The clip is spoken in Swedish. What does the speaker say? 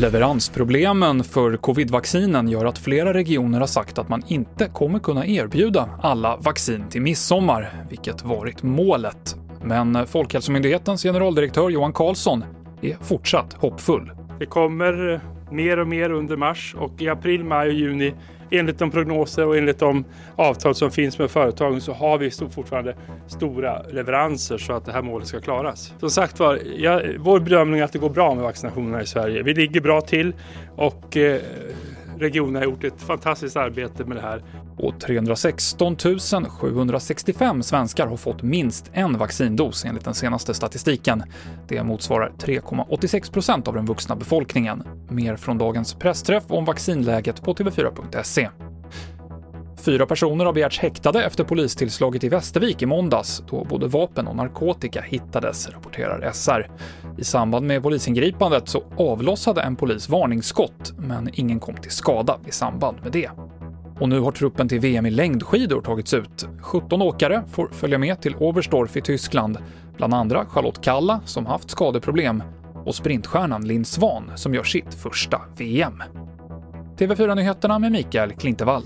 Leveransproblemen för covid-vaccinen gör att flera regioner har sagt att man inte kommer kunna erbjuda alla vaccin till midsommar, vilket varit målet. Men Folkhälsomyndighetens generaldirektör Johan Carlsson är fortsatt hoppfull. Det kommer mer och mer under mars och i april, maj och juni enligt de prognoser och enligt de avtal som finns med företagen så har vi fortfarande stora leveranser så att det här målet ska klaras. Som sagt var, ja, vår bedömning är att det går bra med vaccinationerna i Sverige. Vi ligger bra till och eh, regionen har gjort ett fantastiskt arbete med det här. Och 316 765 svenskar har fått minst en vaccindos enligt den senaste statistiken. Det motsvarar 3,86 procent av den vuxna befolkningen. Mer från dagens pressträff om vaccinläget på TV4.se. Fyra personer har begärts häktade efter polistillslaget i Västervik i måndags, då både vapen och narkotika hittades, rapporterar SR. I samband med polisingripandet så avlossade en polis varningsskott, men ingen kom till skada i samband med det. Och nu har truppen till VM i längdskidor tagits ut. 17 åkare får följa med till Oberstdorf i Tyskland, bland andra Charlotte Kalla, som haft skadeproblem, och sprintstjärnan Linn Svan, som gör sitt första VM. TV4-nyheterna med Mikael Klintevall.